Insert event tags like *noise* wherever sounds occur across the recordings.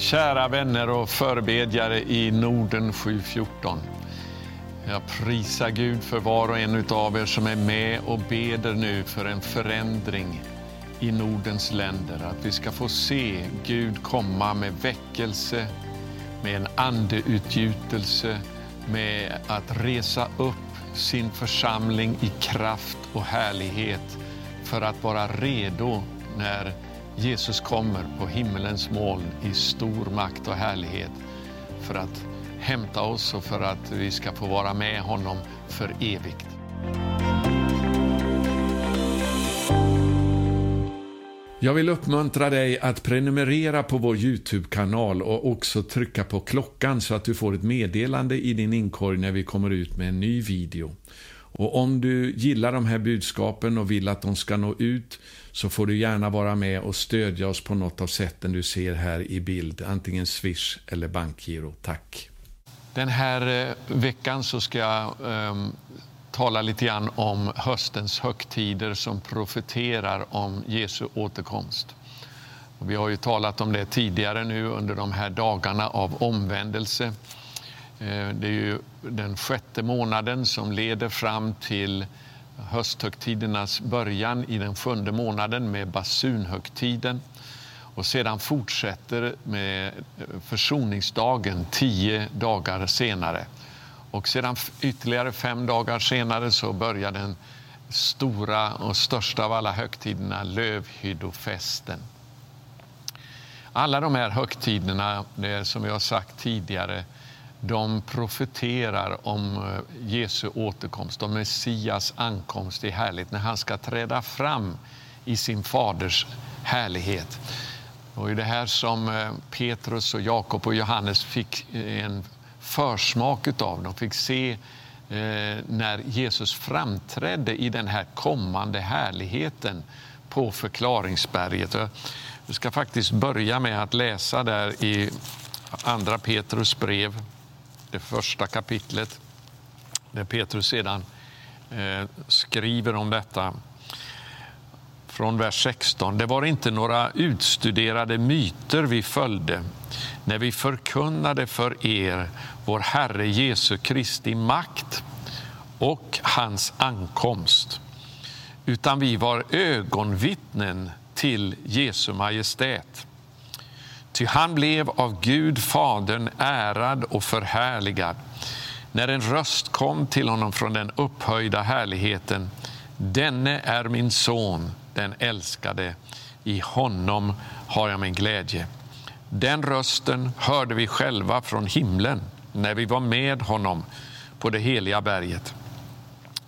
Kära vänner och förebedjare i Norden 714. Jag prisar Gud för var och en av er som är med och beder nu för en förändring i Nordens länder. Att vi ska få se Gud komma med väckelse, med en andeutgjutelse, med att resa upp sin församling i kraft och härlighet för att vara redo när Jesus kommer på himmelens moln i stor makt och härlighet för att hämta oss och för att vi ska få vara med honom för evigt. Jag vill uppmuntra dig att prenumerera på vår Youtube-kanal och också trycka på klockan så att du får ett meddelande i din inkorg när vi kommer ut med en ny video. Och om du gillar de här budskapen och vill att de ska nå ut så får du gärna vara med och stödja oss på något av sätten du ser här i bild, antingen Swish eller bankgiro. Tack! Den här eh, veckan så ska jag um, tala lite grann om höstens högtider som profeterar om Jesu återkomst. Och vi har ju talat om det tidigare nu under de här dagarna av omvändelse. Eh, det är ju den sjätte månaden som leder fram till hösthögtidernas början i den sjunde månaden med basunhögtiden och sedan fortsätter med eh, försoningsdagen tio dagar senare. Och sedan ytterligare fem dagar senare så börjar den stora och största av alla högtiderna, lövhyddofesten. Alla de här högtiderna, det som jag har sagt tidigare, de profeterar om eh, Jesu återkomst, om Messias ankomst i härlighet, när han ska träda fram i sin faders härlighet. Och i det här som eh, Petrus, och Jakob och Johannes fick eh, en försmak av. De fick se när Jesus framträdde i den här kommande härligheten på förklaringsberget. Jag ska faktiskt börja med att läsa där i Andra Petrus brev det första kapitlet, där Petrus sedan eh, skriver om detta från vers 16. Det var inte några utstuderade myter vi följde när vi förkunnade för er vår Herre Jesu Kristi makt och hans ankomst, utan vi var ögonvittnen till Jesu Majestät. Ty han blev av Gud Fadern ärad och förhärligad när en röst kom till honom från den upphöjda härligheten. Denne är min son, den älskade. I honom har jag min glädje. Den rösten hörde vi själva från himlen när vi var med honom på det heliga berget.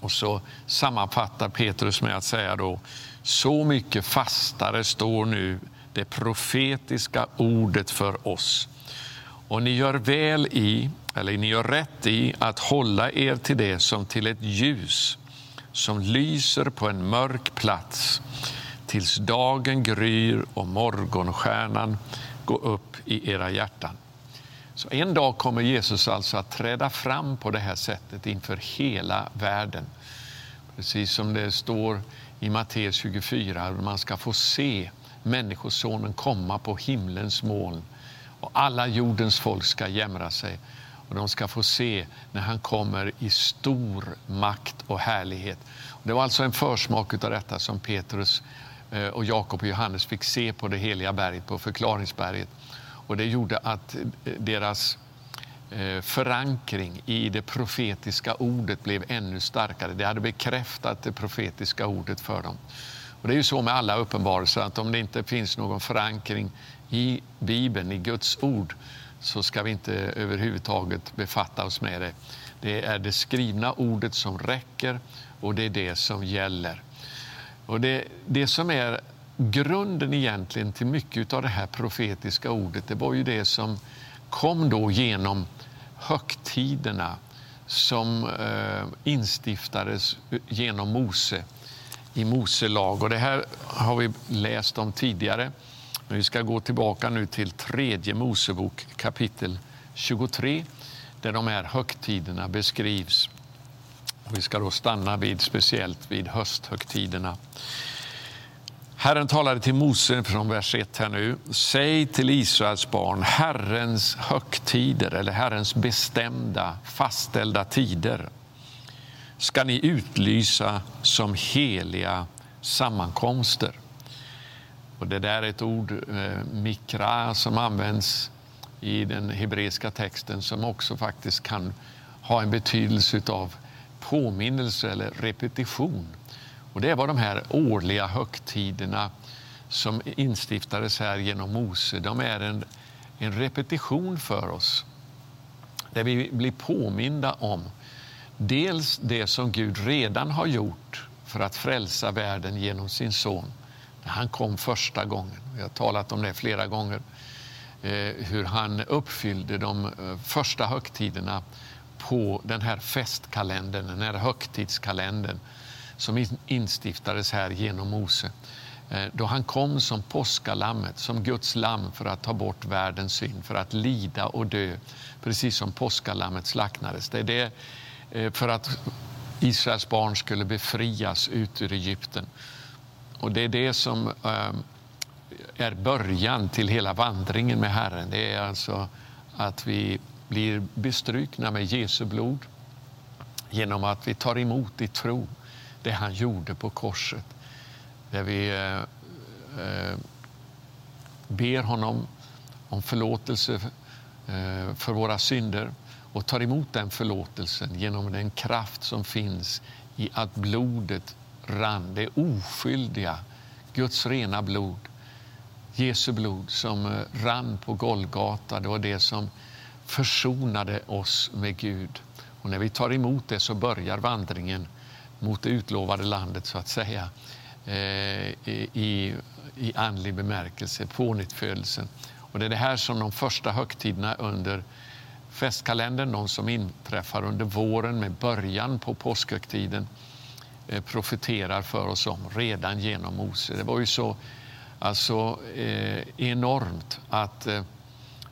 Och så sammanfattar Petrus med att säga då, så mycket fastare står nu det profetiska ordet för oss. Och ni gör väl i, eller ni gör rätt i, att hålla er till det som till ett ljus som lyser på en mörk plats tills dagen gryr och morgonstjärnan går upp i era hjärtan. Så en dag kommer Jesus alltså att träda fram på det här sättet inför hela världen. Precis som det står i Matteus 24, man ska få se Människosonen komma på himlens moln och alla jordens folk ska jämra sig och de ska få se när han kommer i stor makt och härlighet. Det var alltså en försmak av detta som Petrus eh, och Jakob och Johannes fick se på det heliga berget, på förklaringsberget. Och det gjorde att eh, deras eh, förankring i det profetiska ordet blev ännu starkare. Det hade bekräftat det profetiska ordet för dem. Och det är ju så med alla uppenbarelser att om det inte finns någon förankring i Bibeln, i Guds ord, så ska vi inte överhuvudtaget befatta oss med det. Det är det skrivna ordet som räcker och det är det som gäller. Och det, det som är grunden egentligen till mycket av det här profetiska ordet, det var ju det som kom då genom högtiderna som eh, instiftades genom Mose i Mose lag. Och det här har vi läst om tidigare. Men vi ska gå tillbaka nu till tredje Mosebok kapitel 23 där de här högtiderna beskrivs. Och vi ska då stanna vid, speciellt vid hösthögtiderna. Herren talade till Mose från vers 1 här nu. Säg till Israels barn, Herrens högtider eller Herrens bestämda, fastställda tider ska ni utlysa som heliga sammankomster. Och det där är ett ord, eh, mikra, som används i den hebreiska texten som också faktiskt kan ha en betydelse av påminnelse eller repetition. Och det var de här årliga högtiderna som instiftades här genom Mose. De är en, en repetition för oss där vi blir påminda om dels det som Gud redan har gjort för att frälsa världen genom sin son när han kom första gången. Vi har talat om det flera gånger. Eh, hur han uppfyllde de eh, första högtiderna på den här festkalendern, den här högtidskalendern som instiftades här genom Mose. Eh, då han kom som påskalammet, som Guds lamm för att ta bort världens synd, för att lida och dö, precis som påskalammet slaktades. Det är det Eh, för att Israels barn skulle befrias ut ur Egypten. Och det är det som ehm, är början till hela vandringen med Herren. Det är alltså att vi blir bestrukna med Jesu blod genom att vi tar emot i tro det han gjorde på korset. Där vi eh, eh ber honom om förlåtelse eh, för våra synder och tar emot den förlåtelsen genom den kraft som finns i att blodet rann, det oskyldiga, Guds rena blod Jesu blod som eh, rann på Golgata, det var det som försonade oss med Gud. Och när vi tar emot det så börjar vandringen mot det utlovade landet, så att säga, eh, i, i andlig bemärkelse, pånyttfödelsen. Och det är det här som de första högtiderna under festkalendern, de som inträffar under våren med början på påskhögtiden, eh, profeterar för oss om redan genom Mose. Det var ju så alltså eh, enormt att eh,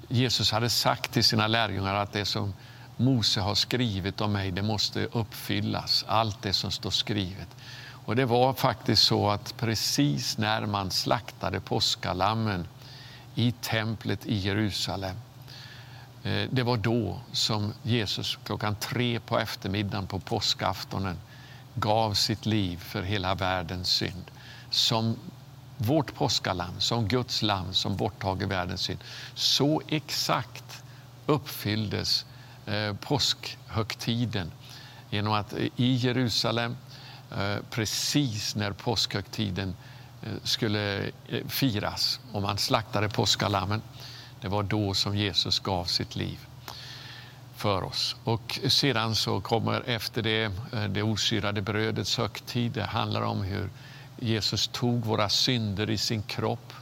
Jesus hade sagt till sina lärjungar att det som Mose har skrivit om mig, det måste uppfyllas. Allt det som står skrivet. Och det var faktiskt så att precis när man slaktade påskalammen i templet i Jerusalem, Eh, det var då som Jesus klockan tre på eftermiddagen på påskaftonen gav sitt liv för hela världens synd. Som vårt påskalamm, som Guds lamm som borttager världens synd. Så exakt uppfylldes eh, påskhögtiden genom att eh, i Jerusalem, precis när påskhögtiden skulle firas och man slaktade påskalammen, det var då som Jesus gav sitt liv för oss. Och sedan så kommer efter det eh, det osyrade brödets högtid. Det handlar om hur Jesus tog våra synder i sin kropp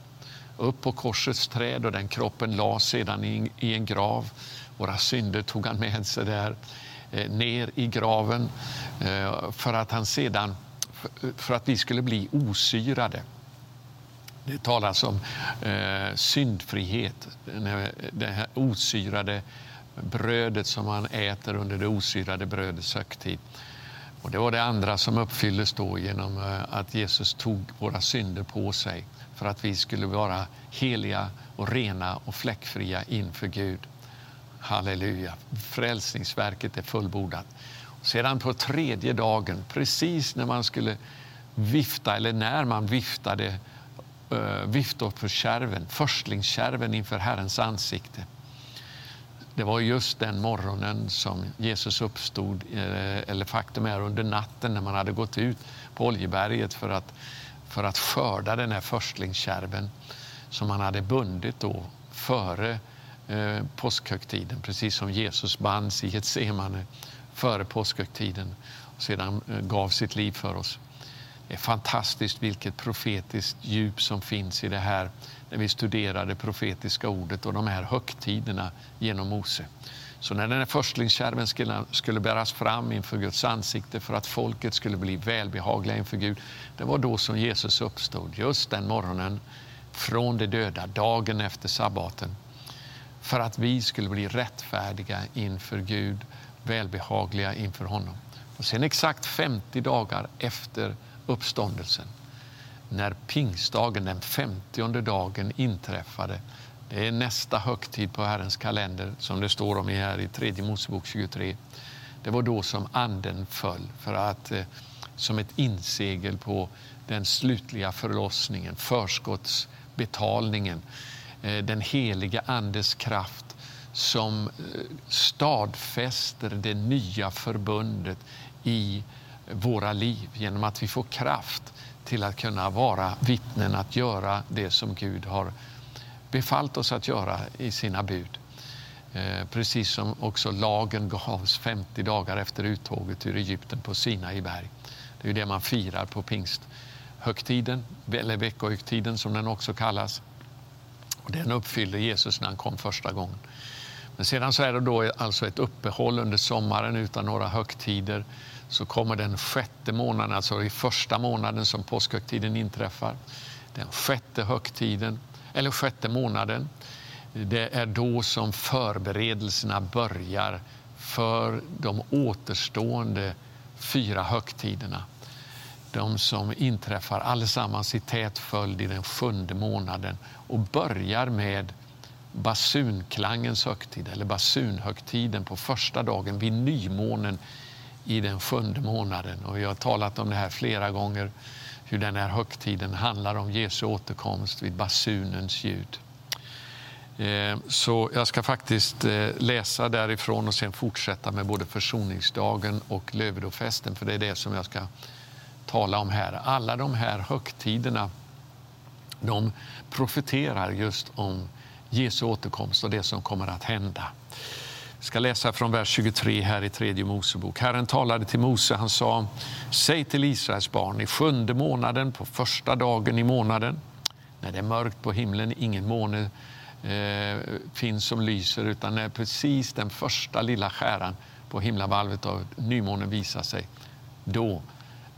upp på korsets träd och den kroppen lades sedan i, en grav. Våra synder tog han med sig där eh, ner i graven eh, för att han sedan för att vi skulle bli osyrade. Det talas om eh, syndfrihet, det här osyrade brödet som man äter under det osyrade brödets högtid. Och det var det andra som uppfylldes då genom eh, att Jesus tog våra synder på sig för att vi skulle vara heliga och rena och fläckfria inför Gud. Halleluja! Frälsningsverket är fullbordat. Sedan på tredje dagen, precis när man skulle vifta, eller när man viftade Eh, viftofferskärven, förstlingskärven inför Herrens ansikte, det var just den morgonen som Jesus uppstod, eh, eller faktum är under natten när man hade gått ut på Oljeberget för att, för att skörda den här förstlingskärven som man hade bundit då före eh, påskhögtiden, precis som Jesus bands i Getsemane före påskhögtiden och sedan eh, gav sitt liv för oss. Det är fantastiskt vilket profetiskt djup som finns i det här när vi studerar det profetiska ordet och de här högtiderna genom Mose. Så när den här förstlingskärven skulle, skulle bäras fram inför Guds ansikte för att folket skulle bli välbehagliga inför Gud, det var då som Jesus uppstod, just den morgonen från de döda, dagen efter sabbaten, för att vi skulle bli rättfärdiga inför Gud, välbehagliga inför honom. Och sen exakt 50 dagar efter uppståndelsen, när pingstdagen, den femtionde dagen, inträffade. Det är nästa högtid på Herrens kalender som det står om här i tredje Mosebok 23. Det var då som anden föll för att, eh, som ett insegel på den slutliga förlossningen, förskottsbetalningen, eh, den heliga Andes kraft som eh, stadfäster det nya förbundet i våra liv genom att vi får kraft till att kunna vara vittnen, att göra det som Gud har befallt oss att göra i sina bud. Eh, precis som också lagen gavs 50 dagar efter uttåget ur Egypten på Sinai berg. Det är det man firar på pingsthögtiden, eller veckohögtiden som den också kallas. Den uppfyllde Jesus när han kom första gången. Men sedan så är det då alltså ett uppehåll under sommaren utan några högtider. Så kommer den sjätte månaden, alltså i första månaden som påskhögtiden inträffar. Den sjätte högtiden, eller sjätte månaden. Det är då som förberedelserna börjar för de återstående fyra högtiderna. De som inträffar allesammans i tät följd i den sjunde månaden och börjar med basunklangens högtid, eller basunhögtiden på första dagen vid nymånen i den sjunde månaden. Och vi har talat om det här flera gånger, hur den här högtiden handlar om Jesu återkomst vid basunens ljud. Eh, så jag ska faktiskt eh, läsa därifrån och sen fortsätta med både försoningsdagen och lövedofesten, för det är det som jag ska tala om här. Alla de här högtiderna de profeterar just om Jesu återkomst och det som kommer att hända. Jag ska läsa från vers 23 här i tredje Mosebok. Herren talade till Mose. Han sa, säg till Israels barn i sjunde månaden, på första dagen i månaden, när det är mörkt på himlen, ingen måne eh, finns som lyser, utan när precis den första lilla skäran på himlavalvet av nymånen visar sig, då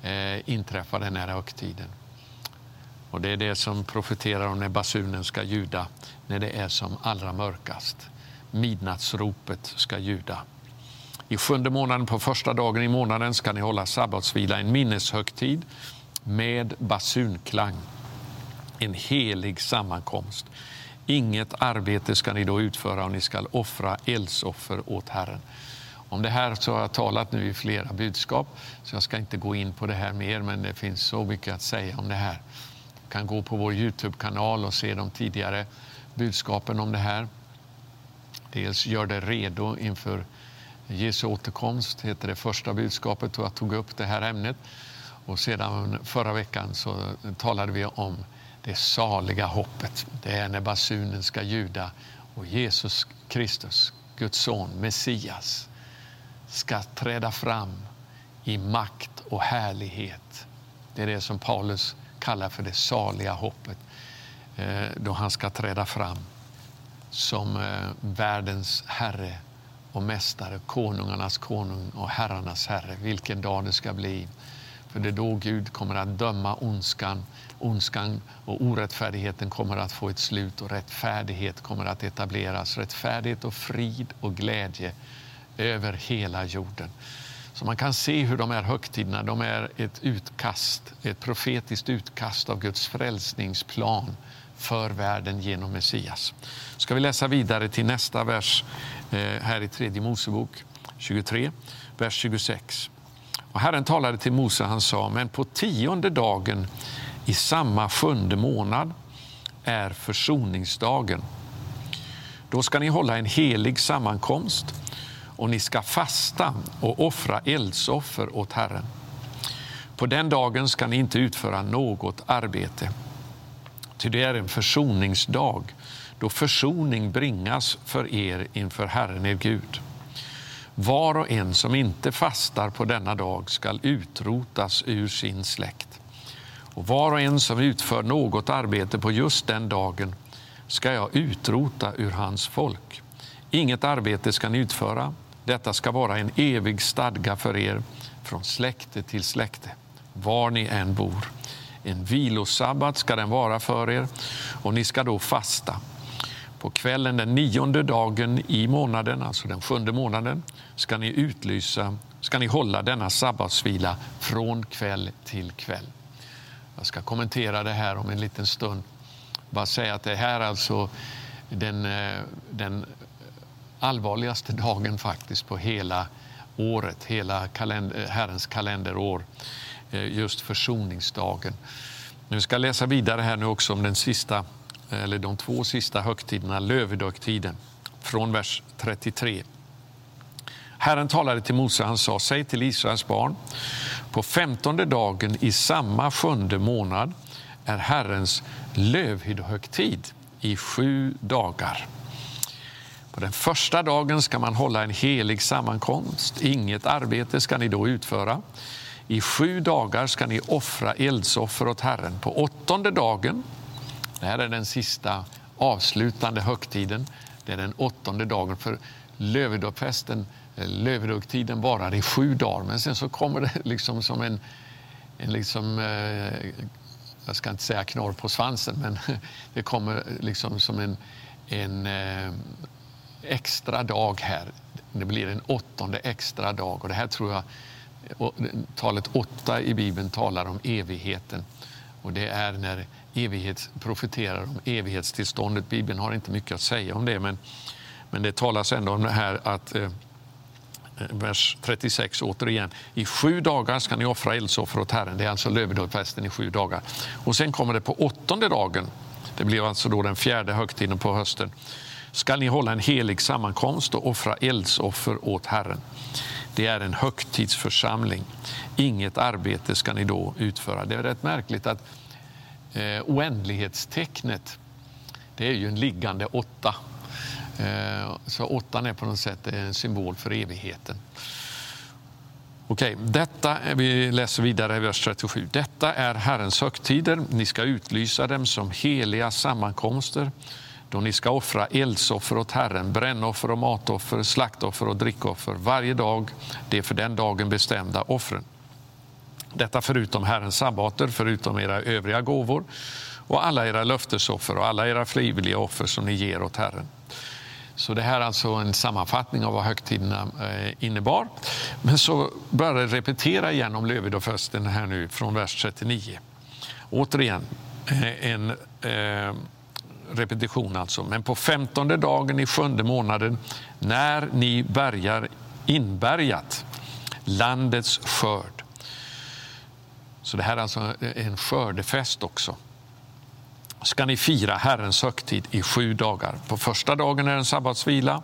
eh, inträffar den här högtiden. Och det är det som profeterar om när basunen ska ljuda, när det är som allra mörkast. Midnattsropet ska ljuda. I sjunde månaden, på första dagen i månaden, ska ni hålla sabbatsvila, en minneshögtid med basunklang. En helig sammankomst. Inget arbete ska ni då utföra och ni ska offra eldsoffer åt Herren. Om det här så har jag talat nu i flera budskap, så jag ska inte gå in på det här mer, men det finns så mycket att säga om det här Du kan gå på vår Youtube-kanal och se de tidigare budskapen om det här. Dels Gör dig redo inför Jesu återkomst, heter det första budskapet, och jag tog upp det här ämnet. Och sedan förra veckan så talade vi om det saliga hoppet. Det är när basunen ska ljuda och Jesus Kristus, Guds son, Messias, ska träda fram i makt och härlighet. Det är det som Paulus kallar för det saliga hoppet eh, då han ska träda fram som eh, världens herre och mästare, konungarnas konung och herrarnas herre. Vilken dag det ska bli. För det är då Gud kommer att döma ondskan. Ondskan och orättfärdigheten kommer att få ett slut och rättfärdighet kommer att etableras. Rättfärdighet och frid och glädje över hela jorden. Så man kan se hur de här högtiderna de är ett utkast, ett profetiskt utkast av Guds frälsningsplan för världen genom Messias. Ska vi läsa vidare till nästa vers eh, här i tredje Mosebok 23, vers 26. Och Herren talade till Mose, han sa, men på tionde dagen i samma sjunde månad är försoningsdagen. Då ska ni hålla en helig sammankomst och ni ska fasta och offra eldsoffer åt Herren. På den dagen ska ni inte utföra något arbete, ty det är en försoningsdag då försoning bringas för er inför Herren er Gud. Var och en som inte fastar på denna dag skall utrotas ur sin släkt. Och var och en som utför något arbete på just den dagen ska jag utrota ur hans folk. Inget arbete ska ni utföra, detta ska vara en evig stadga för er från släkte till släkte, var ni än bor. En vilosabbat ska den vara för er, och ni ska då fasta. På kvällen den nionde dagen i månaden, alltså den sjunde månaden, ska ni utlysa, ska ni hålla denna sabbatsvila från kväll till kväll. Jag ska kommentera det här om en liten stund. Bara säga att det här är alltså den, eh, den allvarligaste dagen faktiskt på hela året, hela kalender, eh, Herrens kalenderår, Eh, just försoningsdagen. Nu ska jag läsa vidare här nu också om den sista, eller de två sista högtiderna, lövedöktiden, från vers 33. Herren talade till Mose han sa, säg till Israels barn, på femtonde dagen i samma sjunde månad är Herrens lövhyddohögtid i sju dagar. På den första dagen ska man hålla en helig sammankomst. Inget arbete ska ni då utföra. I sju dagar ska ni offra eldsoffer åt Herren. På åttonde dagen, det här är den sista avslutande högtiden, det är den åttonde dagen. För lövedagfesten, eh, lövedagtiden varar i sju dagar, men sen så kommer det liksom som en, en liksom, eh, jag ska inte säga knorr på svansen, men *laughs* det kommer liksom som en, en eh, extra dag här. Det blir en åttonde extra dag. Och det här tror jag, talet åtta i Bibeln talar om evigheten. Och det är när evighet profeterar om evighetstillståndet. Bibeln har inte mycket att säga om det, men, men det talas ändå om det här att eh, eh vers 36 återigen. I sju dagar ska ni offra eldsoffer åt Herren. Det är alltså lövedagfesten i sju dagar. Och sen kommer det på åttonde dagen. Det blir alltså då den fjärde högtiden på hösten ska ni hålla en helig sammankomst och offra eldsoffer åt Herren. Det är en högtidsförsamling. Inget arbete ska ni då utföra. Det är rätt märkligt att eh, oändlighetstecknet det är ju en liggande åtta. Eh, så åttan är på något sätt en symbol för evigheten. Okej, detta, vi läser vidare i vers 37. Detta är Herrens högtider. Ni ska utlysa dem som heliga sammankomster då ni ska offra eldsoffer åt Herren, brännoffer och matoffer, slaktoffer och drickoffer varje dag, det för den dagen bestämda offren. Detta förutom Herrens sabbater, förutom era övriga gåvor och alla era löftesoffer och alla era frivilliga offer som ni ger åt Herren. Så det här är alltså en sammanfattning av vad högtiderna eh, innebar. Men så börjar det repetera igen om lövedagfesten här nu från vers 39. Återigen eh, en eh, repetition alltså. Men på femtonde dagen i sjunde månaden när ni bärgar inbärgat landets skörd. Så det här är alltså en skördefest också ska ni fira Herrens högtid i sju dagar. På första dagen är det en sabbatsvila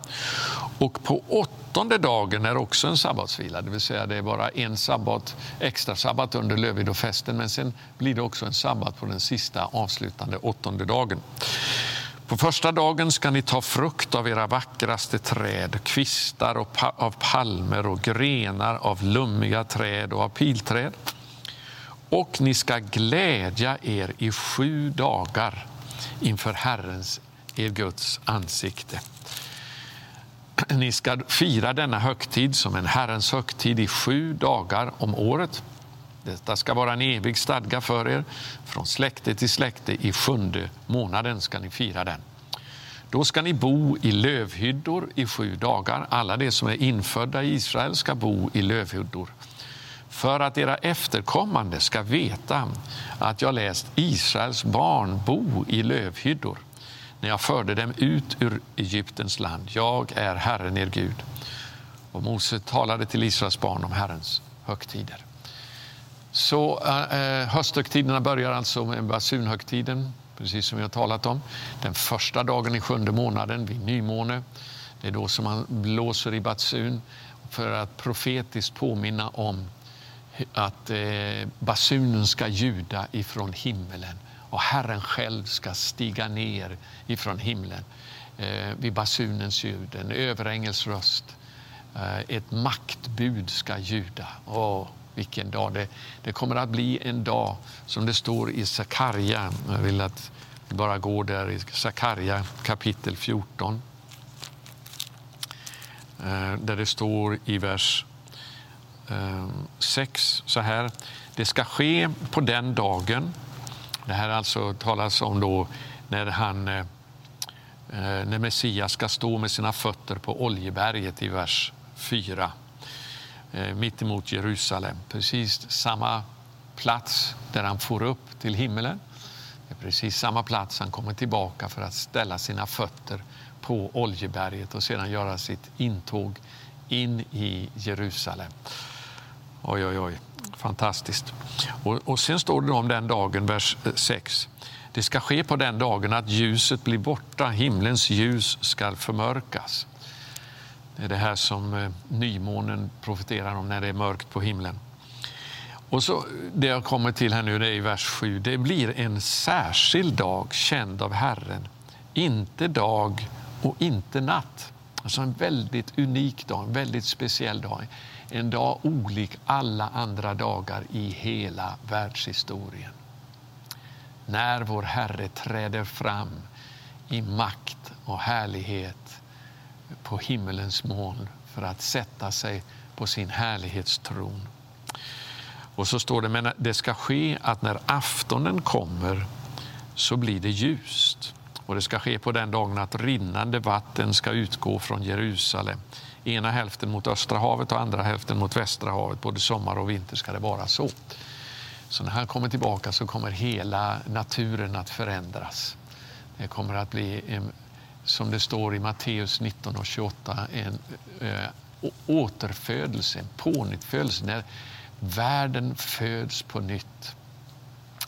och på åttonde dagen är också en sabbatsvila. Det vill säga det är bara en sabbat, extra sabbat under lövidofesten men sen blir det också en sabbat på den sista avslutande åttonde dagen. På första dagen ska ni ta frukt av era vackraste träd, kvistar av palmer och grenar av lummiga träd och av pilträd och ni ska glädja er i sju dagar inför Herrens, er Guds ansikte. *clears throat* Ni ska fira denna högtid som en Herrens högtid i sju dagar om året. Detta ska vara en evig stadga för er. Från släkte till släkte i sjunde månaden ska ni fira den. Då ska ni bo i lövhyddor i sju dagar. Alla de som är infödda i Israel ska bo i lövhyddor för att era efterkommande ska veta att jag läst Israels barn bo i lövhyddor när jag förde dem ut ur Egyptens land. Jag är Herren, er Gud. Och Mose talade till Israels barn om Herrens högtider. Så eh, eh hösthögtiderna börjar alltså med basunhögtiden, precis som vi har talat om. Den första dagen i sjunde månaden, vid nymåne. Det är då som man blåser i basun för att profetiskt påminna om att eh, basunen ska ljuda ifrån himmelen och Herren själv ska stiga ner ifrån himlen eh, vid basunens ljud, en överängels röst. Eh, ett maktbud ska ljuda. Åh, vilken dag! Det, det kommer att bli en dag som det står i Sakarja. Jag vill att vi bara går där i Sakarja kapitel 14. Eh, där det står i vers Ehm, 6 så här. Det ska ske på den dagen. Det här alltså talas om då när, han, eh, eh, när Messias ska stå med sina fötter på Oljeberget i vers 4 eh, mitt emot Jerusalem. Precis samma plats där han får upp till himmelen. Det är precis samma plats han kommer tillbaka för att ställa sina fötter på Oljeberget och sedan göra sitt intåg in i Jerusalem. Oj, oj, oj. Fantastiskt. Och, och sen står det om den dagen, vers eh, 6. Det ska ske på den dagen att ljuset blir borta, himlens ljus ska förmörkas. Det är det här som eh, nymånen profeterar om när det är mörkt på himlen. Och så Det jag kommer till här nu det är i vers 7. Det blir en särskild dag känd av Herren. Inte dag och inte natt. Alltså en väldigt unik dag, en väldigt speciell dag. En dag olik alla andra dagar i hela världshistorien. När vår Herre träder fram i makt och härlighet på himmelens moln för att sätta sig på sin härlighetstron. Och så står det, men det ska ske att när aftonen kommer så blir det ljust. Och det ska ske på den dagen att rinnande vatten ska utgå från Jerusalem. Ena hälften mot Östra havet och andra hälften mot Västra havet. Både sommar och vinter ska det vara så. Så när han kommer tillbaka så kommer hela naturen att förändras. Det kommer att bli, som det står i Matteus 19 och 28, en eh, återfödelse, en pånyttfödelse. När världen föds på nytt.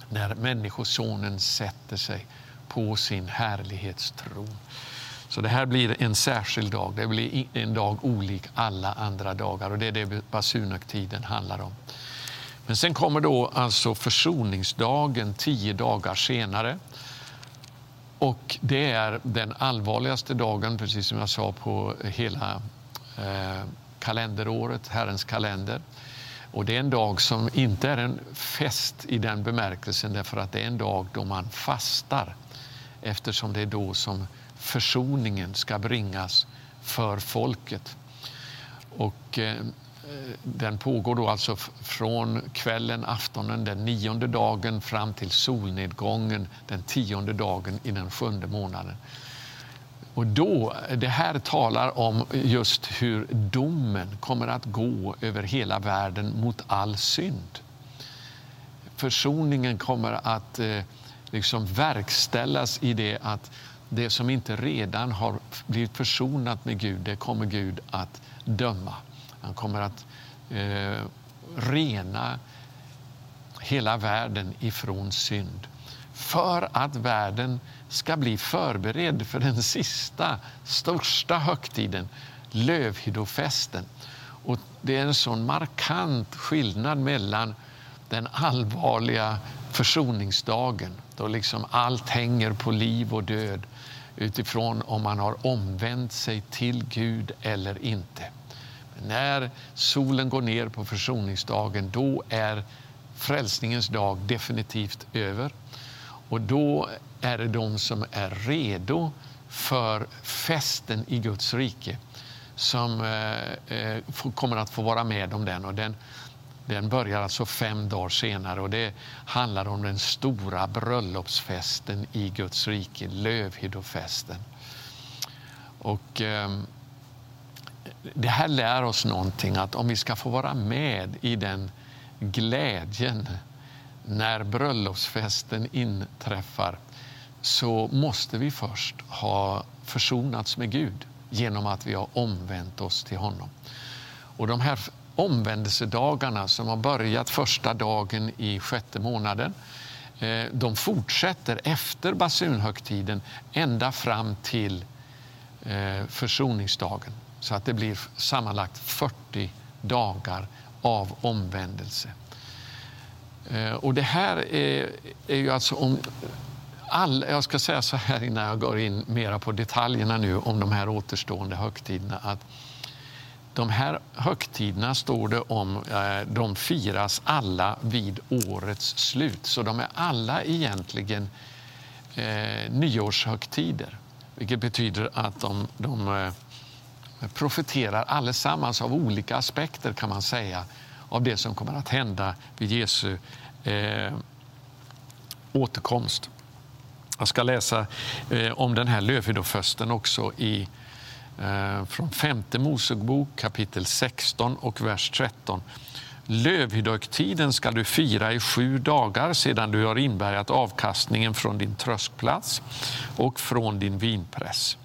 När Människosonen sätter sig på sin härlighetstron. Så det här blir en särskild dag. Det blir en dag olik alla andra dagar och det är det basunhögtiden handlar om. Men sen kommer då alltså försoningsdagen tio dagar senare. Och det är den allvarligaste dagen, precis som jag sa, på hela eh, kalenderåret, Herrens kalender. Och det är en dag som inte är en fest i den bemärkelsen därför att det är en dag då man fastar eftersom det är då som försoningen ska bringas för folket. Och, eh, den pågår då alltså från kvällen, aftonen, den nionde dagen fram till solnedgången den tionde dagen i den sjunde månaden. Och då, det här talar om just hur domen kommer att gå över hela världen mot all synd. Försoningen kommer att eh, liksom verkställas i det att det som inte redan har blivit försonat med Gud, det kommer Gud att döma. Han kommer att eh, rena hela världen ifrån synd för att världen ska bli förberedd för den sista, största högtiden, lövhyddofesten. Och det är en sån markant skillnad mellan den allvarliga försoningsdagen då liksom allt hänger på liv och död utifrån om man har omvänt sig till Gud eller inte. Men när solen går ner på försoningsdagen då är frälsningens dag definitivt över. Och då är det de som är redo för festen i Guds rike som eh, eh kommer att få vara med om den. Och den, den börjar alltså fem dagar senare och det handlar om den stora bröllopsfesten i Guds rike, Lövhyddofesten. Och, eh, det här lär oss någonting, att om vi ska få vara med i den glädjen när bröllopsfesten inträffar så måste vi först ha försonats med Gud genom att vi har omvänt oss till honom. Och de här omvändelsedagarna som har börjat första dagen i sjätte månaden eh, de fortsätter efter basunhögtiden ända fram till eh, försoningsdagen. Så att det blir sammanlagt 40 dagar av omvändelse. Eh, och det här är, är ju alltså om all, jag ska säga så här innan jag går in mera på detaljerna nu om de här återstående högtiderna. Att de här högtiderna står det om, eh, de firas alla vid årets slut. Så de är alla egentligen eh, nyårshögtider. Vilket betyder att de, de eh, profeterar allesammans av olika aspekter kan man säga av det som kommer att hända vid Jesu eh, återkomst. Jag ska läsa eh, om den här lövhiddofösten också i, Eh, från femte Mosebok kapitel 16 och vers 13. Lövhyddohögtiden ska du fira i sju dagar sedan du har inbärgat avkastningen från din tröskplats och från din vinpress.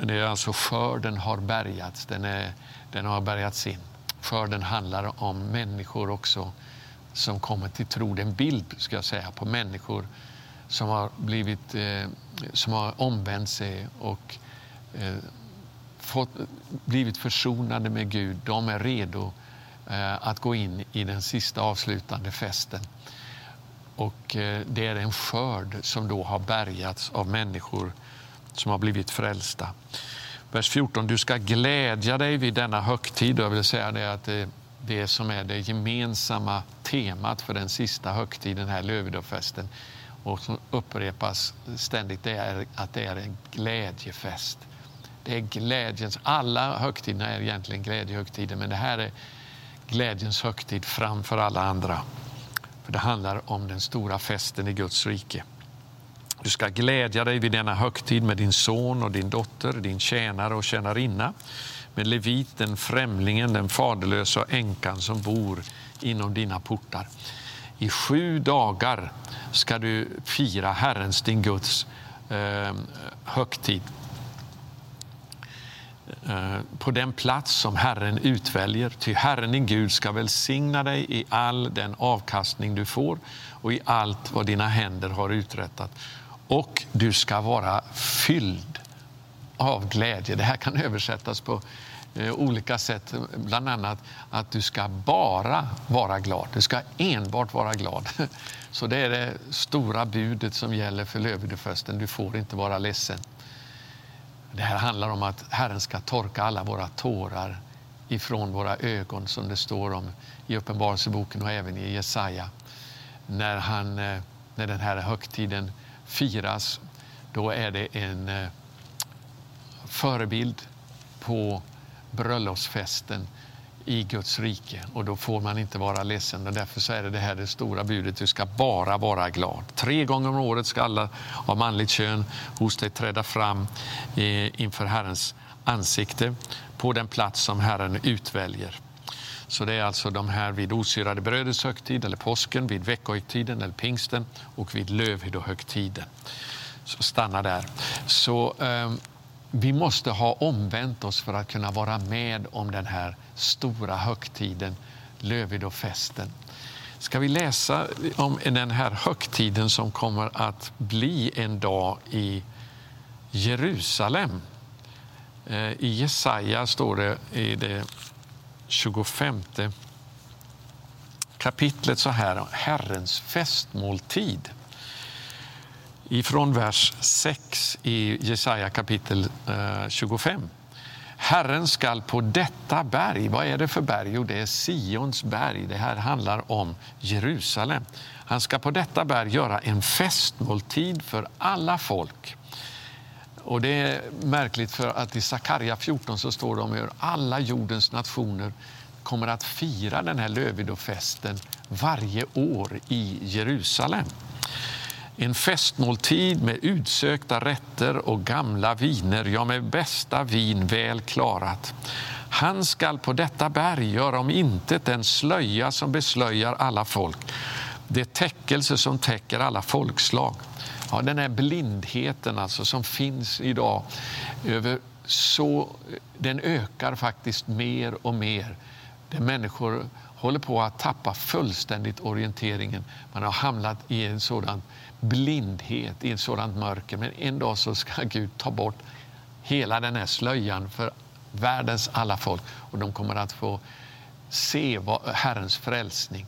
Det är alltså skörden har bärgats, den, är, den har bärgats in. Skörden handlar om människor också som kommer till tro. Det är en bild ska jag säga, på människor som har, blivit, eh, som har omvänt sig och eh, fått, blivit försonade med Gud. De är redo eh, att gå in i den sista avslutande festen. Och eh, det är en skörd som då har bärgats av människor som har blivit frälsta. Vers 14. Du ska glädja dig vid denna högtid. Jag vill säga det att det, det som är det gemensamma temat för den sista högtiden, här Lövedöfesten, och som upprepas ständigt, det är att det är en glädjefest. Det är glädjens, alla högtider är egentligen glädjehögtider, men det här är glädjens högtid framför alla andra. För Det handlar om den stora festen i Guds rike. Du ska glädja dig vid denna högtid med din son och din dotter, din tjänare och tjänarinna, med leviten, främlingen, den faderlösa och änkan som bor inom dina portar. I sju dagar ska du fira Herrens, din Guds, eh, högtid Eh, på den plats som Herren utväljer. Ty Herren din Gud ska välsigna dig i all den avkastning du får och i allt vad dina händer har uträttat. Och du ska vara fylld av glädje. Det här kan översättas på eh, olika sätt. Bland annat att du ska bara vara glad. Du ska enbart vara glad. *laughs* Så det är det stora budet som gäller för Lövdefesten. Du får inte vara ledsen. Det här handlar om att Herren ska torka alla våra tårar ifrån våra ögon som det står om i Uppenbarelseboken och även i Jesaja. När, han, eh, när den här högtiden firas, då är det en eh, förebild på bröllopsfesten i Guds rike. Och då får man inte vara ledsen. Och därför så är det, det här det stora budet, du ska bara vara glad. Tre gånger om året ska alla av manligt kön hos dig träda fram eh, inför Herrens ansikte på den plats som Herren utväljer. Så det är alltså de här vid osyrade brödets högtid, eller påsken, vid veckohögtiden eller pingsten och vid lövhyddohögtiden. Så stanna där. Så eh, vi måste ha omvänt oss för att kunna vara med om den här stora högtiden, Lövidofesten. Ska vi läsa om den här högtiden som kommer att bli en dag i Jerusalem? Eh, I Jesaja står det i det 25 kapitlet så här, Herrens festmåltid. Ifrån vers 6 i Jesaja kapitel eh, 25. Herren skall på detta berg, vad är det för berg? Jo, det är Sions berg. Det här handlar om Jerusalem. Han ska på detta berg göra en festmåltid för alla folk. Och Det är märkligt för att i Sakarja 14 så står det om hur alla jordens nationer kommer att fira den här lövidofesten varje år i Jerusalem. En festmåltid med utsökta rätter och gamla viner, ja, med bästa vin väl klarat. Han skall på detta berg göra om intet den slöja som beslöjar alla folk, det täckelse som täcker alla folkslag. Ja, den här blindheten alltså som finns idag, över så, den ökar faktiskt mer och mer. Där människor håller på att tappa fullständigt orienteringen. Man har hamnat i en sådan blindhet, i ett sådant mörker. Men en dag så ska Gud ta bort hela den här slöjan för världens alla folk och de kommer att få se Herrens frälsning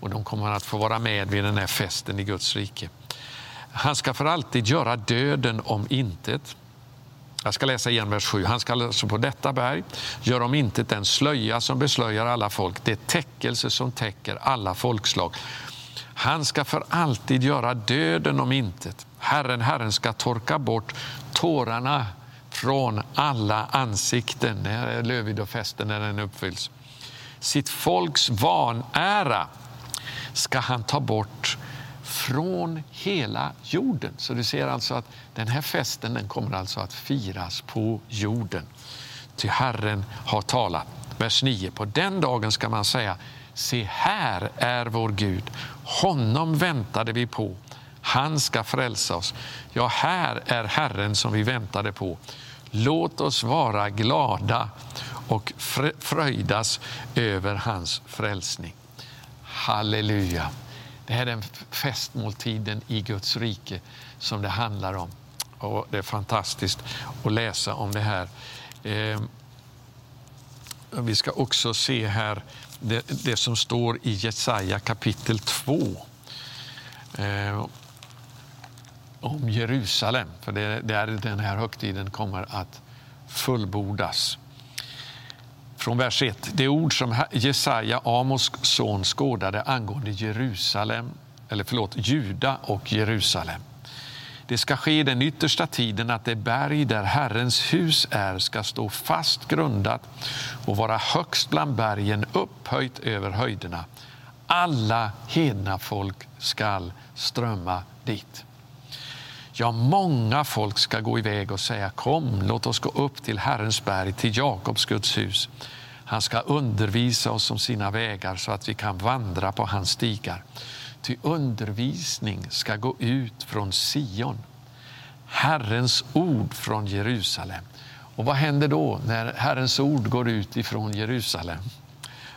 och de kommer att få vara med vid den här festen i Guds rike. Han ska för alltid göra döden om intet. Jag ska läsa igen vers 7. Han ska alltså på detta berg göra om intet den slöja som beslöjar alla folk, det täckelse som täcker alla folkslag. Han ska för alltid göra döden om intet. Herren, Herren ska torka bort tårarna från alla ansikten. Det är Lövidofesten när den uppfylls. Sitt folks vanära ska han ta bort från hela jorden. Så du ser alltså att den här festen den kommer alltså att firas på jorden. Ty Herren har talat. Vers 9. På den dagen ska man säga Se, här är vår Gud. Honom väntade vi på. Han ska frälsa oss. Ja, här är Herren som vi väntade på. Låt oss vara glada och fröjdas över hans frälsning. Halleluja! Det här är den festmåltiden i Guds rike som det handlar om. Och Det är fantastiskt att läsa om det här. Eh, vi ska också se här det, det som står i Jesaja kapitel 2 eh, om Jerusalem. För det, är där den här högtiden kommer att fullbordas. Från vers 1. Det ord som Jesaja, Amos son, skådade angående Jerusalem, eller förlåt, Juda och Jerusalem. Det ska ske i den yttersta tiden att det berg där Herrens hus är ska stå fast grundat och vara högst bland bergen, upphöjt över höjderna. Alla hedna folk skall strömma dit. Ja, många folk ska gå iväg och säga kom, låt oss gå upp till Herrens berg, till Jakobs Guds hus. Han ska undervisa oss om sina vägar så att vi kan vandra på hans stigar. Ty undervisning ska gå ut från Sion, Herrens ord från Jerusalem. Och vad händer då när Herrens ord går ut ifrån Jerusalem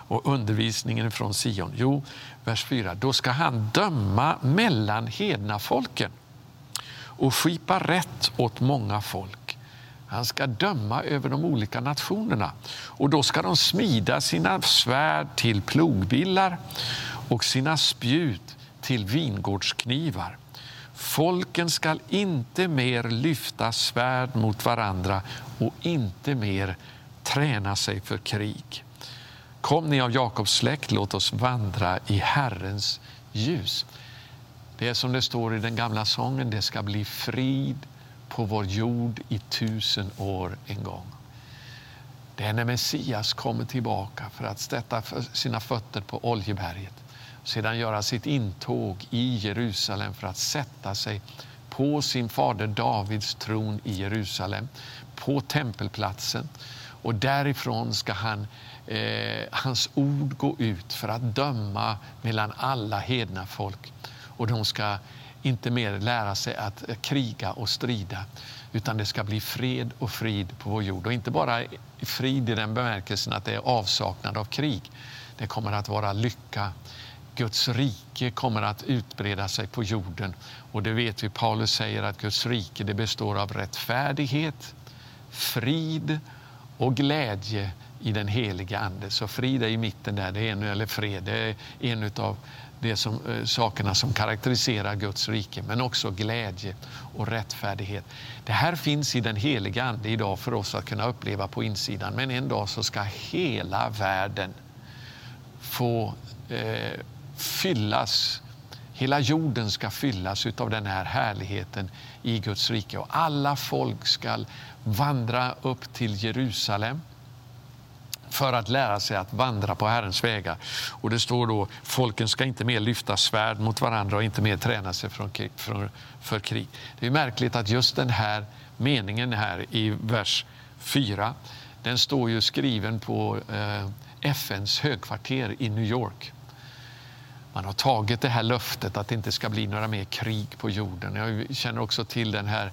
och undervisningen från Sion? Jo, vers 4. Då ska han döma mellan hedna folken och skipa rätt åt många folk. Han ska döma över de olika nationerna och då ska de smida sina svärd till plogbillar och sina spjut till vingårdsknivar. Folken skall inte mer lyfta svärd mot varandra och inte mer träna sig för krig. Kom ni av Jakobs släkt, låt oss vandra i Herrens ljus. Det är som det står i den gamla sången, det ska bli frid på vår jord i tusen år en gång. Det är när Messias kommer tillbaka för att sätta sina fötter på Oljeberget sedan göra sitt intåg i Jerusalem för att sätta sig på sin fader Davids tron i Jerusalem, på tempelplatsen. Och därifrån ska han, eh, hans ord gå ut för att döma mellan alla hedna folk. Och de ska inte mer lära sig att kriga och strida utan det ska bli fred och frid på vår jord. Och inte bara frid i den bemärkelsen att det är avsaknad av krig. Det kommer att vara lycka, Guds rike kommer att utbreda sig på jorden. Och det vet vi, Paulus säger att Guds rike det består av rättfärdighet, frid och glädje i den heliga Ande. Så frid är i mitten där, det är en, eller fred, det är en av de som, eh, sakerna som karaktäriserar Guds rike, men också glädje och rättfärdighet. Det här finns i den heliga Ande idag för oss att kunna uppleva på insidan, men en dag så ska hela världen få eh, fyllas, hela jorden ska fyllas av den här härligheten i Guds rike. Och alla folk ska vandra upp till Jerusalem för att lära sig att vandra på Herrens vägar. Och det står då, folken ska inte mer lyfta svärd mot varandra och inte mer träna sig för, för, för krig. Det är märkligt att just den här meningen här i vers 4, den står ju skriven på eh, FNs högkvarter i New York. Man har tagit det här löftet att det inte ska bli några mer krig på jorden. Jag känner också till den här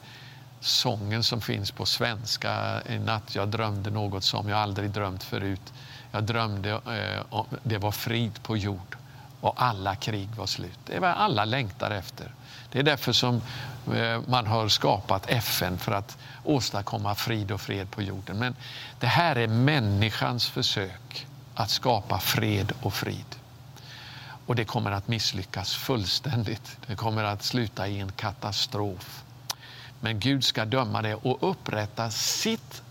sången som finns på svenska. En natt jag drömde något som jag aldrig drömt förut. Jag drömde eh, det var frid på jord och alla krig var slut. Det är vad alla längtar efter. Det är därför som eh, man har skapat FN för att åstadkomma frid och fred på jorden. Men det här är människans försök att skapa fred och frid. Och det kommer att misslyckas fullständigt. Det kommer att sluta i en katastrof. Men Gud ska döma det och upprätta sitt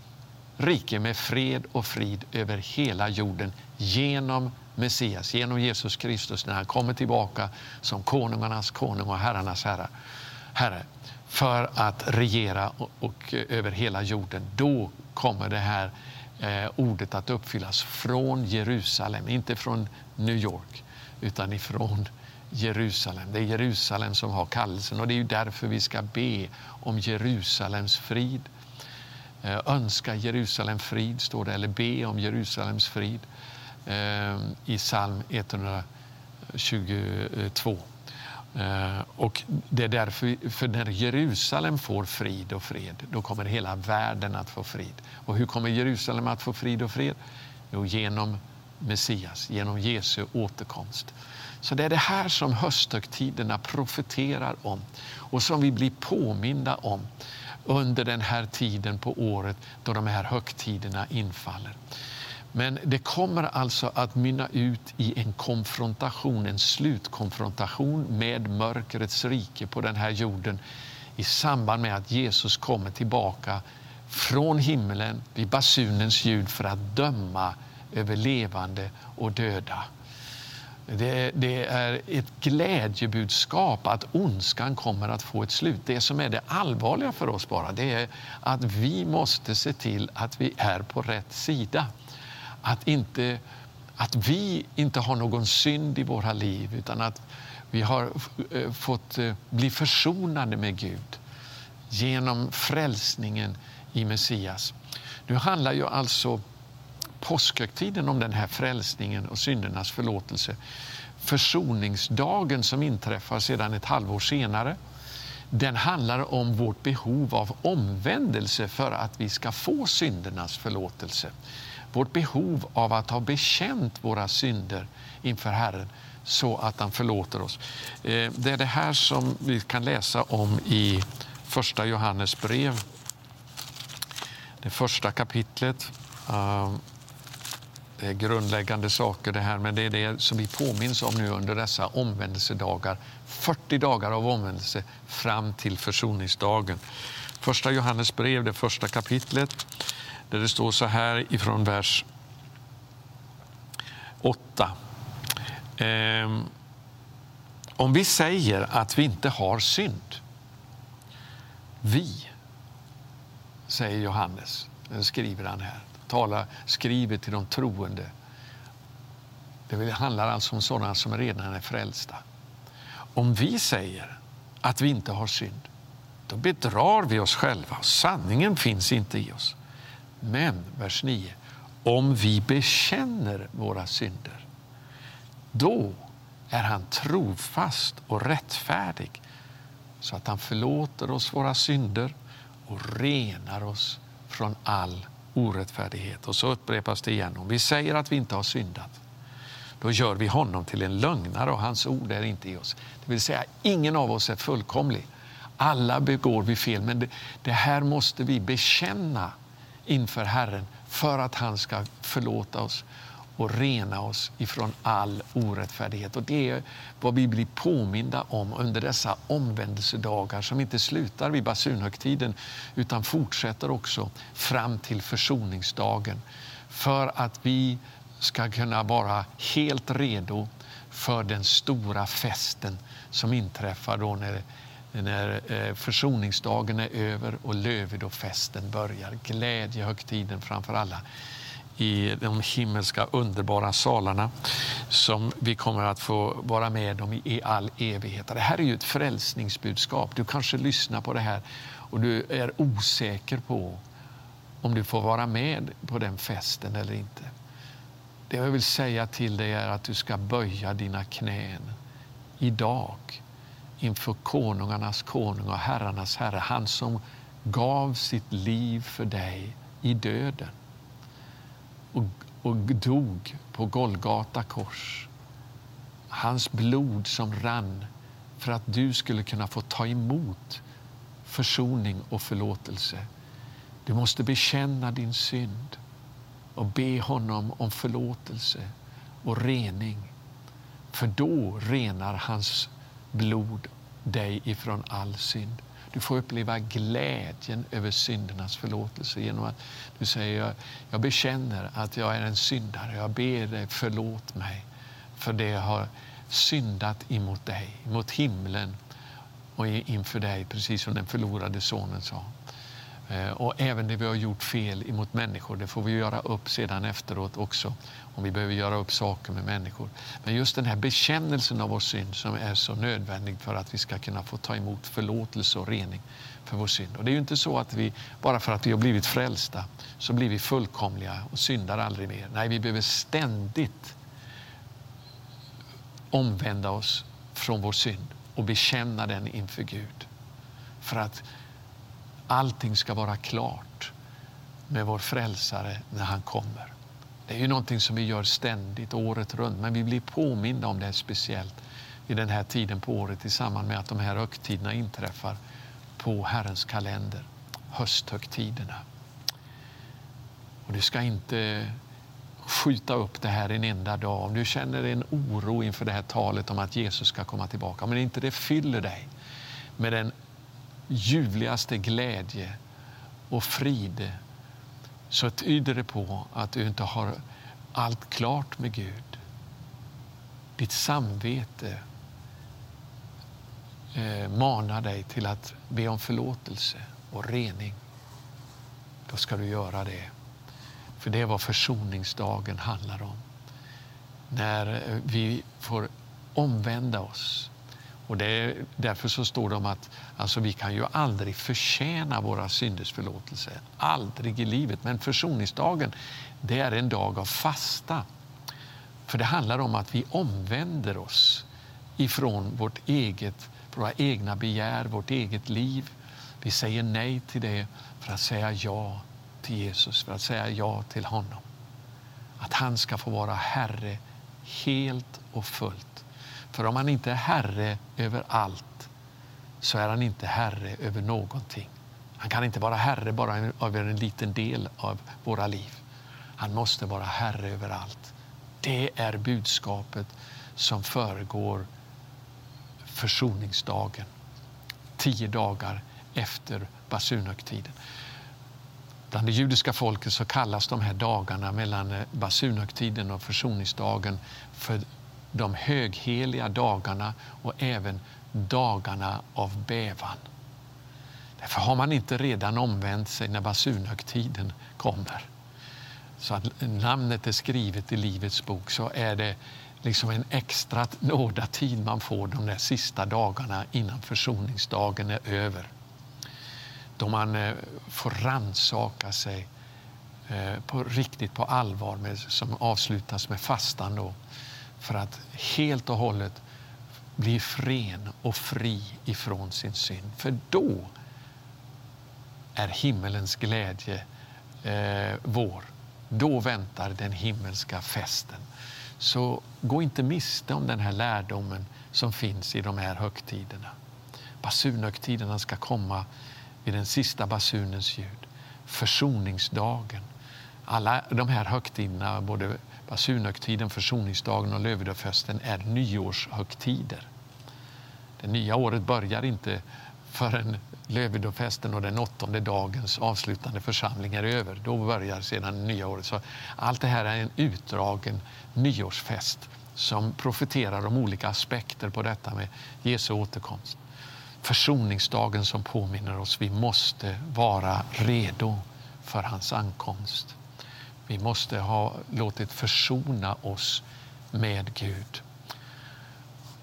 rike med fred och frid över hela jorden genom Messias, genom Jesus Kristus när han kommer tillbaka som konungarnas konung och herrarnas herre. herre för att regera och, och, eh, över hela jorden. Då kommer det här eh, ordet att uppfyllas från Jerusalem, inte från New York utan ifrån Jerusalem. Det är Jerusalem som har kallelsen och det är därför vi ska be om Jerusalems frid. Eh, önska Jerusalem frid, står det, eller be om Jerusalems frid. Eh, i psalm 122. Eh, och det är därför, för när Jerusalem får frid och fred, då kommer hela världen att få frid. Och hur kommer Jerusalem att få frid och fred? Jo, genom Messias, genom Jesu återkomst. Så det är det här som hösthögtiderna profeterar om och som vi blir påminda om under den här tiden på året då de här högtiderna infaller. Men det kommer alltså att mynna ut i en konfrontation, en slutkonfrontation med mörkrets rike på den här jorden i samband med att Jesus kommer tillbaka från himlen vid basunens ljud för att döma över levande och döda. Det, det, är ett glädjebudskap att ondskan kommer att få ett slut. Det som är det allvarliga för oss bara, det är att vi måste se till att vi är på rätt sida. Att, inte, att vi inte har någon synd i våra liv utan att vi har eh, fått eh, bli försonade med Gud genom frälsningen i Messias. Nu handlar ju alltså påskhögtiden om den här frälsningen och syndernas förlåtelse. Försoningsdagen som inträffar sedan ett halvår senare den handlar om vårt behov av omvändelse för att vi ska få syndernas förlåtelse. Vårt behov av att ha bekänt våra synder inför Herren så att han förlåter oss. Eh, det är det här som vi kan läsa om i Första Johannes brev. Det första kapitlet. Ehm, det är grundläggande saker det här, men det är det som vi påminns om nu under dessa omvändelsedagar. 40 dagar av omvändelse fram till försoningsdagen. Första Johannes brev, det första kapitlet, där det står så här ifrån vers 8. Ehm, om vi säger att vi inte har synd, vi, säger Johannes, skriver han här, tala, skriver till de troende. Det handlar alltså om sådana som redan är frälsta. Om vi säger att vi inte har synd, då bedrar vi oss själva. Sanningen finns inte i oss. Men, vers 9, om vi bekänner våra synder, då är han trofast och rättfärdig så att han förlåter oss våra synder och renar oss från all orättfärdighet. Och så upprepas det igen. Om vi säger att vi inte har syndat, då gör vi honom till en lögnare och hans ord är inte i oss. Det vill säga, ingen av oss är fullkomlig. Alla begår vi fel, men det, det här måste vi bekänna inför Herren för att han ska förlåta oss och rena oss ifrån all orättfärdighet. Och det är vad vi blir påminda om under dessa omvändelsedagar som inte slutar vid basunhögtiden utan fortsätter också fram till försoningsdagen för att vi ska kunna vara helt redo för den stora festen som inträffar då när, när eh, försoningsdagen är över och lövedofesten börjar. Glädjehögtiden framför alla i de himmelska underbara salarna som vi kommer att få vara med om i all evighet. Det här är ju ett frälsningsbudskap. Du kanske lyssnar på det här och du är osäker på om du får vara med på den festen eller inte. Det jag vill säga till dig är att du ska böja dina knän idag inför konungarnas konung och herrarnas herre, han som gav sitt liv för dig i döden och, och dog på Golgata kors. Hans blod som rann för att du skulle kunna få ta emot försoning och förlåtelse. Du måste bekänna din synd och be honom om förlåtelse och rening. För då renar hans blod dig ifrån all synd. Du får uppleva glädjen över syndernas förlåtelse genom att du säger jag, jag bekänner att jag är en syndare. Jag ber dig förlåt mig för det jag har syndat emot dig, mot himlen och inför dig, precis som den förlorade sonen sa. Eh, och även det vi har gjort fel emot människor, det får vi göra upp sedan efteråt också. Om vi behöver göra upp saker med människor. Men just den här bekännelsen av vår synd som är så nödvändig för att vi ska kunna få ta emot förlåtelse och rening för vår synd. Och det är ju inte så att vi, bara för att vi har blivit frälsta, så blir vi fullkomliga och syndar aldrig mer. Nej, vi behöver ständigt omvända oss från vår synd och bekänna den inför Gud. För att allting ska vara klart med vår frälsare när han kommer. Det är ju någonting som vi gör ständigt, året runt, men vi blir påminda om det speciellt vid den här tiden på året i samband med att de här högtiderna inträffar på Herrens kalender, hösthögtiderna. Och du ska inte skjuta upp det här en enda dag. Om du känner en oro inför det här talet om att Jesus ska komma tillbaka, men inte det fyller dig med den ljuvligaste glädje och frid så tyder det på att du inte har allt klart med Gud. Ditt samvete eh, manar dig till att be om förlåtelse och rening. Då ska du göra det. För det är vad försoningsdagen handlar om. När eh, vi får omvända oss och det är, därför så står det om att alltså, vi kan ju aldrig förtjäna våra synders förlåtelse. Aldrig i livet. Men försoningsdagen, det är en dag av fasta. För det handlar om att vi omvänder oss ifrån vårt eget, våra egna begär, vårt eget liv. Vi säger nej till det för att säga ja till Jesus, för att säga ja till honom. Att han ska få vara Herre helt och fullt för om han inte är herre över allt så är han inte herre över någonting. Han kan inte vara herre bara över en liten del av våra liv. Han måste vara herre över allt. Det är budskapet som föregår försoningsdagen. Tio dagar efter basunhögtiden. Bland det judiska folket så kallas de här dagarna mellan eh, basunhögtiden och försoningsdagen för de högheliga dagarna och även dagarna av bävan. Därför har man inte redan omvänt sig när basunhögtiden kommer. Så att namnet är skrivet i Livets bok så är det liksom en extra nådatid man får de där sista dagarna innan försoningsdagen är över. Då man eh, får ransaka sig eh, på riktigt på allvar med, som avslutas med fastan. Då för att helt och hållet bli fren och fri ifrån sin synd. För då är himmelens glädje eh, vår. Då väntar den himmelska festen. Så gå inte miste om den här lärdomen som finns i de här högtiderna. Basunhögtiderna ska komma vid den sista basunens ljud. Försoningsdagen. Alla de här högtiderna, både basunhögtiden, försoningsdagen och lövedöfesten är nyårshögtider. Det nya året börjar inte förrän lövedöfesten och den åttonde dagens avslutande församling är över. Då börjar sedan det nya året. Så allt det här är en utdragen nyårsfest som profeterar om olika aspekter på detta med Jesu återkomst. Försoningsdagen som påminner oss vi måste vara redo för hans ankomst. Vi måste ha låtit försona oss med Gud.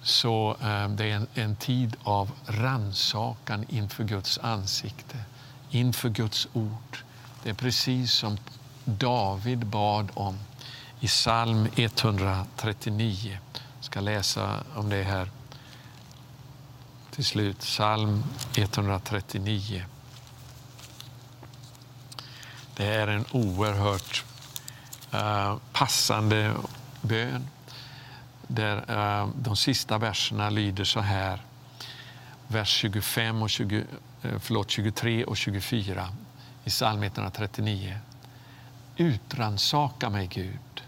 Så eh, det är en, en tid av ransakan inför Guds ansikte, inför Guds ord. Det är precis som David bad om i psalm 139. Jag ska läsa om det här till slut. Psalm 139. Det är en oerhört Eh, passande bön där eh, de sista verserna lyder så här. Vers 25 och 20, eh, förlåt, 23 och 24 i psalm 139. Utransaka mig, Gud,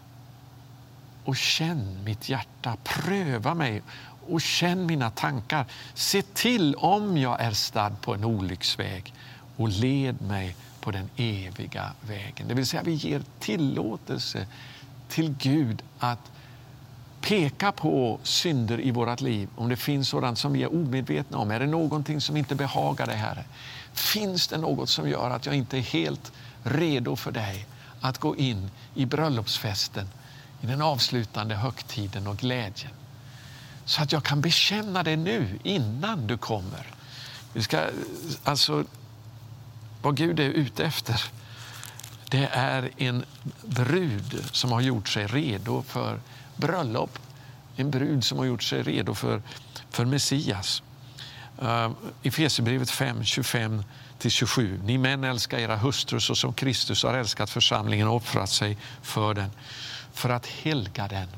och känn mitt hjärta. Pröva mig och känn mina tankar. Se till om jag är stad på en olycksväg och led mig på den eviga vägen. Det vill säga vi ger tillåtelse till Gud att peka på synder i vårt liv, om det finns sådant som vi är omedvetna om. Är det någonting som inte behagar dig, Herre? Finns det något som gör att jag inte är helt redo för dig att gå in i bröllopsfesten, i den avslutande högtiden och glädjen? Så att jag kan bekänna det nu, innan du kommer. Vi ska, alltså, vad Gud är ute efter, det är en brud som har gjort sig redo för bröllop. En brud som har gjort sig redo för, för Messias. Uh, I Efesierbrevet 5, 25-27. Ni män älskar era hustrur så som Kristus har älskat församlingen och offrat sig för den, för att helga den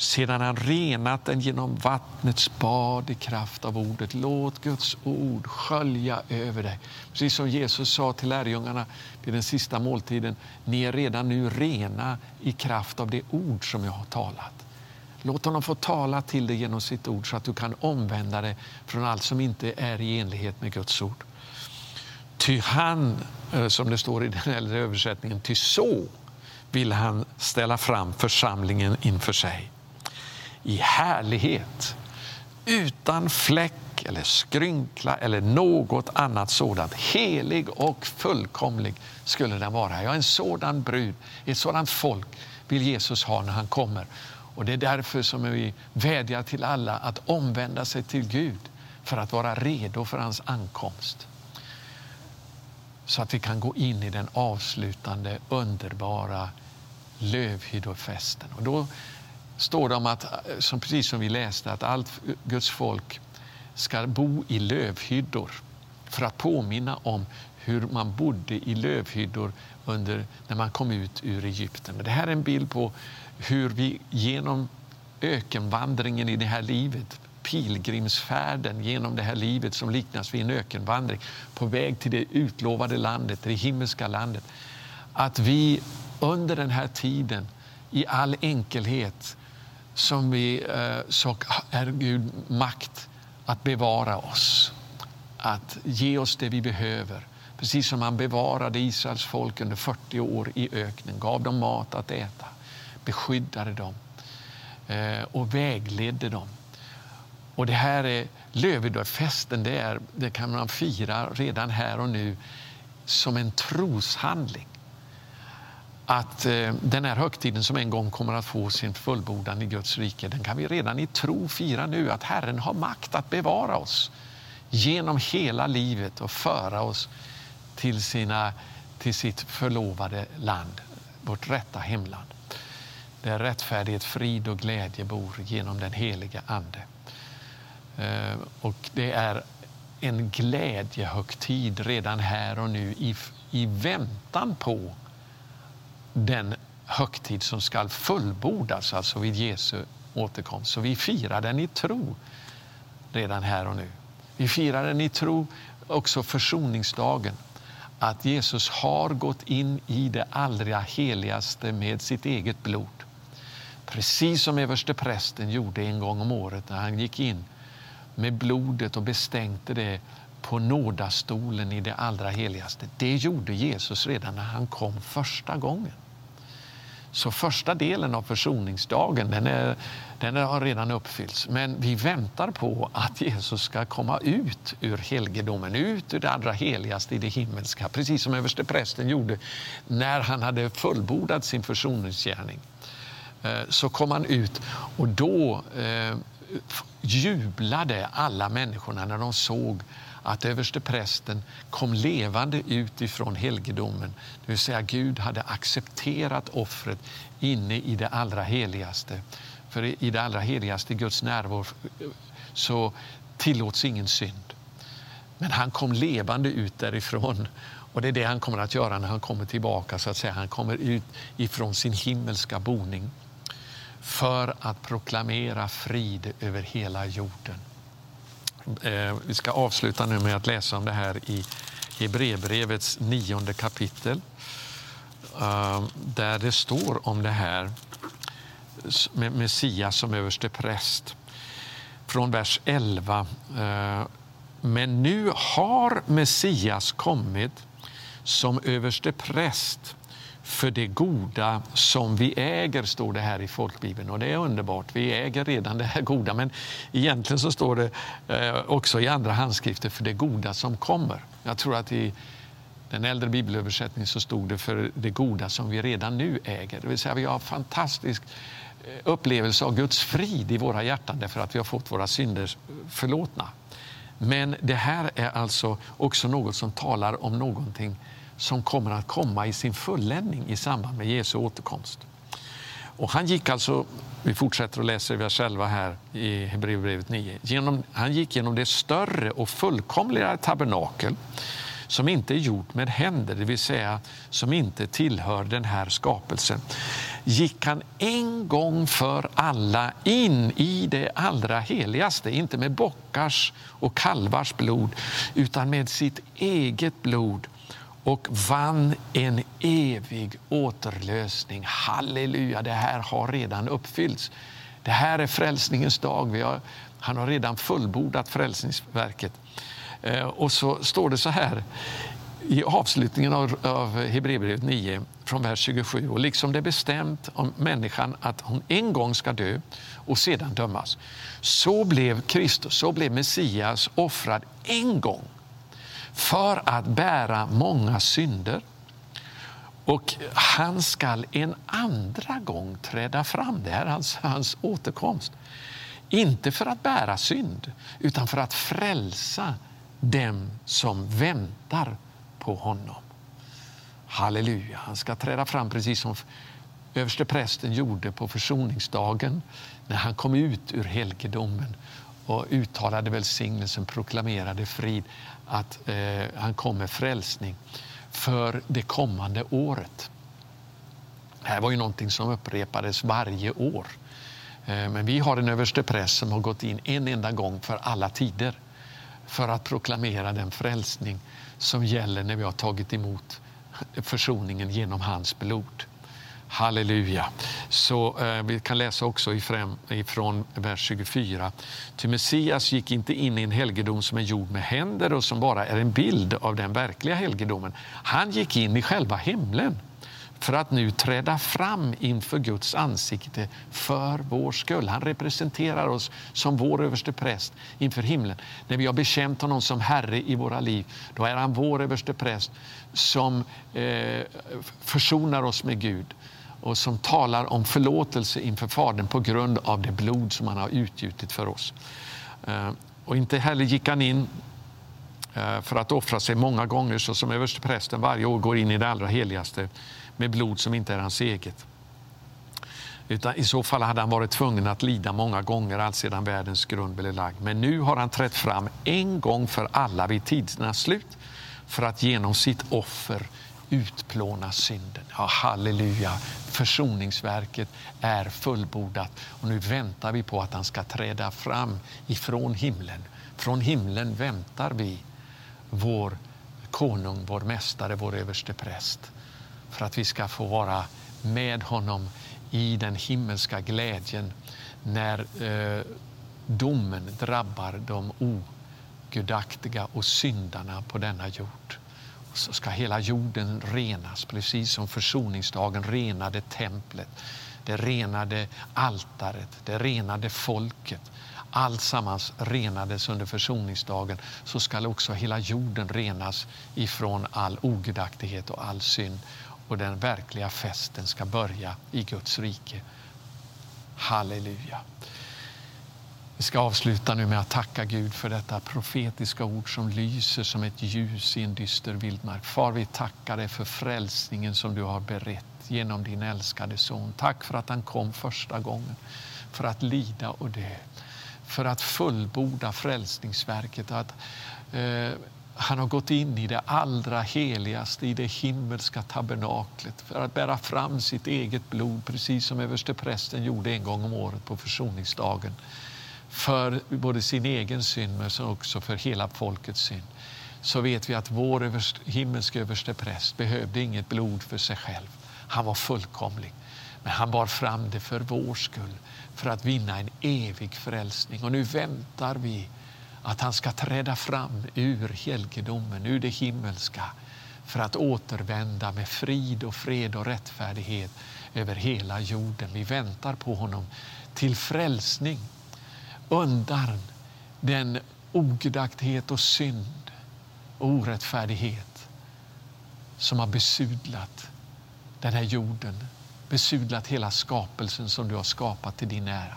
sedan han renat den genom vattnets bad i kraft av ordet. Låt Guds ord skölja över dig. Precis som Jesus sa till lärjungarna vid den sista måltiden. Ni är redan nu rena i kraft av det ord som jag har talat. Låt honom få tala till dig genom sitt ord så att du kan omvända dig från allt som inte är i enlighet med Guds ord. Ty han, eh, som det står i den äldre översättningen, ty så vill han ställa fram församlingen inför sig i härlighet utan fläck eller skrynkla eller något annat sådant. Helig och fullkomlig skulle den vara. Ja, en sådan brud, ett sådant folk vill Jesus ha när han kommer. Och Det är därför som vi vädjar till alla att omvända sig till Gud för att vara redo för hans ankomst. Så att vi kan gå in i den avslutande underbara lövhyddofesten. Och då står det om att, eh, som precis som vi läste, att allt Guds folk ska bo i lövhyddor för att påminna om hur man bodde i lövhyddor under, när man kom ut ur Egypten. Det här är en bild på hur vi genom ökenvandringen i det här livet pilgrimsfärden genom det här livet som liknas vid en ökenvandring på väg till det utlovade landet, det himmelska landet. Att vi under den här tiden i all enkelhet som vi, eh, så är Gud makt att bevara oss, att ge oss det vi behöver. Precis som han bevarade Israels folk under 40 år i öknen, gav dem mat att äta, beskyddade dem eh, och vägledde dem. Och det här är Lövedöfesten, det, det kan man fira redan här och nu som en troshandling att eh, den här högtiden som en gång kommer att få sin fullbordan i Guds rike, den kan vi redan i tro fira nu, att Herren har makt att bevara oss genom hela livet och föra oss till, sina, till sitt förlovade land, vårt rätta hemland. Där rättfärdighet, frid och glädje bor genom den heliga Ande. Eh, och det är en glädjehögtid redan här och nu i, i väntan på den högtid som ska fullbordas, alltså vid Jesu återkomst. Så vi firar den i tro redan här och nu. Vi firar den i tro också försoningsdagen, att Jesus har gått in i det allra heligaste med sitt eget blod. Precis som översteprästen gjorde en gång om året när han gick in med blodet och bestänkte det på nådastolen i det allra heligaste. Det gjorde Jesus redan när han kom första gången. Så första delen av försoningsdagen den, är, den har redan uppfyllts. Men vi väntar på att Jesus ska komma ut ur helgedomen, ut ur det allra heligaste i det himmelska. Precis som översteprästen gjorde när han hade fullbordat sin försoningsgärning. Eh, så kom han ut och då eh, jublade alla människorna när de såg att översteprästen kom levande ut ifrån helgedomen. Det vill säga Gud hade accepterat offret inne i det allra heligaste. För i det allra heligaste, Guds närvaro, så tillåts ingen synd. Men han kom levande ut därifrån och det är det han kommer att göra när han kommer tillbaka. så att säga. Han kommer ut ifrån sin himmelska boning för att proklamera frid över hela jorden. Eh, vi ska avsluta nu med att läsa om det här i Hebreerbrevets nionde kapitel. Eh, där det står om det här med Messias som överste präst. Från vers 11. Eh, Men nu har Messias kommit som överste präst för det goda som vi äger, står det här i folkbibeln. Och det är underbart, vi äger redan det här goda. Men egentligen så står det eh, också i andra handskrifter för det goda som kommer. Jag tror att i den äldre bibelöversättningen så stod det för det goda som vi redan nu äger. Det vill säga vi har fantastisk eh, upplevelse av Guds frid i våra hjärtan därför att vi har fått våra synder förlåtna. Men det här är alltså också något som talar om någonting som kommer att komma i sin fulländning i samband med Jesu återkomst. Och han gick alltså, vi fortsätter att läsa vi själva här i Hebreerbrevet 9. Genom, han gick genom det större och fullkomligare tabernakel som inte är gjort med händer, det vill säga som inte tillhör den här skapelsen, gick han en gång för alla in i det allra heligaste, inte med bockars och kalvars blod, utan med sitt eget blod och vann en evig återlösning. Halleluja, det här har redan uppfyllts. Det här är frälsningens dag. Har, han har redan fullbordat frälsningsverket. Eh, och så står det så här i avslutningen av, av Hebreerbrevet 9, från vers 27. Och liksom det är bestämt om människan att hon en gång ska dö och sedan dömas, så blev Kristus, så blev Messias offrad en gång för att bära många synder. Och han skall en andra gång träda fram. Det här är alltså hans återkomst. Inte för att bära synd, utan för att frälsa dem som väntar på honom. Halleluja, han ska träda fram precis som överste prästen gjorde på försoningsdagen när han kom ut ur helgedomen och uttalade välsignelsen, proklamerade frid, att eh, han kom med frälsning för det kommande året. Det här var ju någonting som upprepades varje år. Eh, men vi har en överstepräst som har gått in en enda gång för alla tider för att proklamera den frälsning som gäller när vi har tagit emot försoningen genom hans blod. Halleluja. Så eh, Vi kan läsa också ifrån, ifrån vers 24. Ty Messias gick inte in i en helgedom som är gjord med händer och som bara är en bild av den verkliga helgedomen. Han gick in i själva himlen för att nu träda fram inför Guds ansikte för vår skull. Han representerar oss som vår överste präst inför himlen. När vi har bekänt honom som Herre i våra liv, då är han vår överste präst som eh, försonar oss med Gud och som talar om förlåtelse inför Fadern på grund av det blod som han har utgjutit för oss. Eh, och inte heller gick han in eh, för att offra sig många gånger så som översteprästen varje år går in i det allra heligaste med blod som inte är hans eget. Utan I så fall hade han varit tvungen att lida många gånger alltsedan världens grund blev lagd. Men nu har han trätt fram en gång för alla vid tidernas slut för att genom sitt offer utplåna synden. Ja, halleluja, försoningsverket är fullbordat och nu väntar vi på att han ska träda fram ifrån himlen. Från himlen väntar vi vår konung, vår mästare, vår överste präst för att vi ska få vara med honom i den himmelska glädjen när eh, domen drabbar de ogudaktiga och syndarna på denna jord. Så ska hela jorden renas, precis som försoningsdagen renade templet. Det renade altaret, det renade folket. Alltsammans renades under försoningsdagen så skall också hela jorden renas ifrån all ogudaktighet och all synd och den verkliga festen ska börja i Guds rike. Halleluja. Vi ska avsluta nu med att tacka Gud för detta profetiska ord som lyser som ett ljus i en dyster vildmark. Far, vi tackar dig för frälsningen som du har berett genom din älskade son. Tack för att han kom första gången för att lida och dö, för att fullborda frälsningsverket. Att, eh, han har gått in i det allra heligaste, i det himmelska tabernaklet för att bära fram sitt eget blod, precis som översteprästen gjorde en gång om året på försoningsdagen för både sin egen synd men också för hela folkets synd så vet vi att vår överst, himmelske överstepräst behövde inget blod för sig själv. Han var fullkomlig. Men han bar fram det för vår skull, för att vinna en evig frälsning. Och nu väntar vi att han ska träda fram ur helgedomen, ur det himmelska för att återvända med frid och fred och rättfärdighet över hela jorden. Vi väntar på honom till frälsning undan den ogudaktighet och synd och orättfärdighet som har besudlat den här jorden, besudlat hela skapelsen som du har skapat till din ära.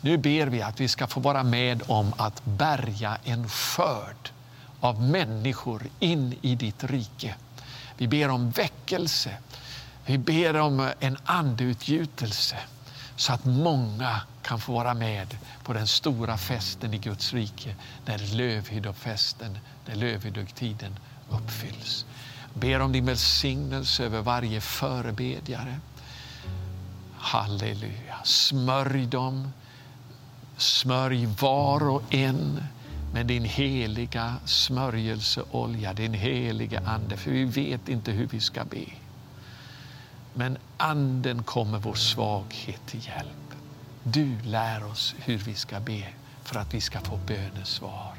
Nu ber vi att vi ska få vara med om att bärga en skörd av människor in i ditt rike. Vi ber om väckelse. Vi ber om en andeutgjutelse så att många kan få vara med på den stora festen i Guds rike när lövhyddofesten, när lövhyddotiden uppfylls. Ber om din välsignelse över varje förebedjare. Halleluja. Smörj dem. Smörj var och en med din heliga smörjelseolja, din heliga Ande. För vi vet inte hur vi ska be. Men Anden kommer vår svaghet till hjälp. Du lär oss hur vi ska be för att vi ska få bönesvar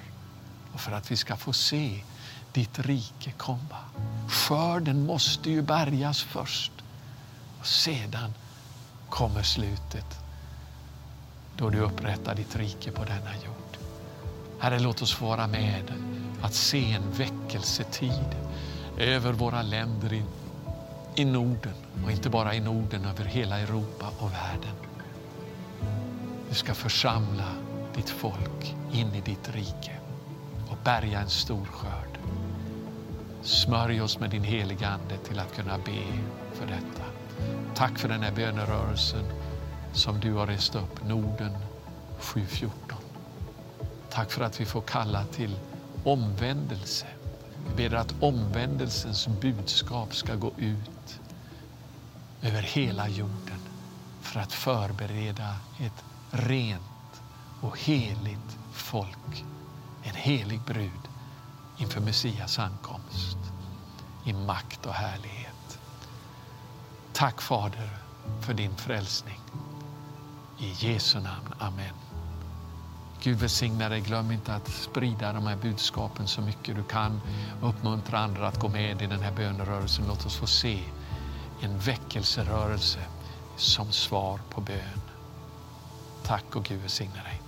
och för att vi ska få se ditt rike komma. Skörden måste ju bärgas först och sedan kommer slutet då du upprättar ditt rike på denna jord. Herre, låt oss få vara med att se en väckelsetid över våra länder i, Norden och inte bara i Norden, över hela Europa och världen. Du ska församla ditt folk in i ditt rike och bärga en stor skörd. Smörj oss med din heliga Ande till att kunna be för detta. Tack för den här bönerörelsen som du har rest upp, Norden 714. Tack för att vi får kalla till omvändelse. Vi ber att omvändelsens budskap ska gå ut över hela jorden för att förbereda ett rent och heligt folk, en helig brud inför Messias ankomst i makt och härlighet. Tack Fader för din frälsning. I Jesu namn. Amen. Gud välsigna dig. Glöm inte att sprida de här budskapen så mycket du kan uppmuntra andra att gå med i den här bönerörelsen. Låt oss få se en väckelserörelse som svar på bön. Tack och Gud välsigna dig.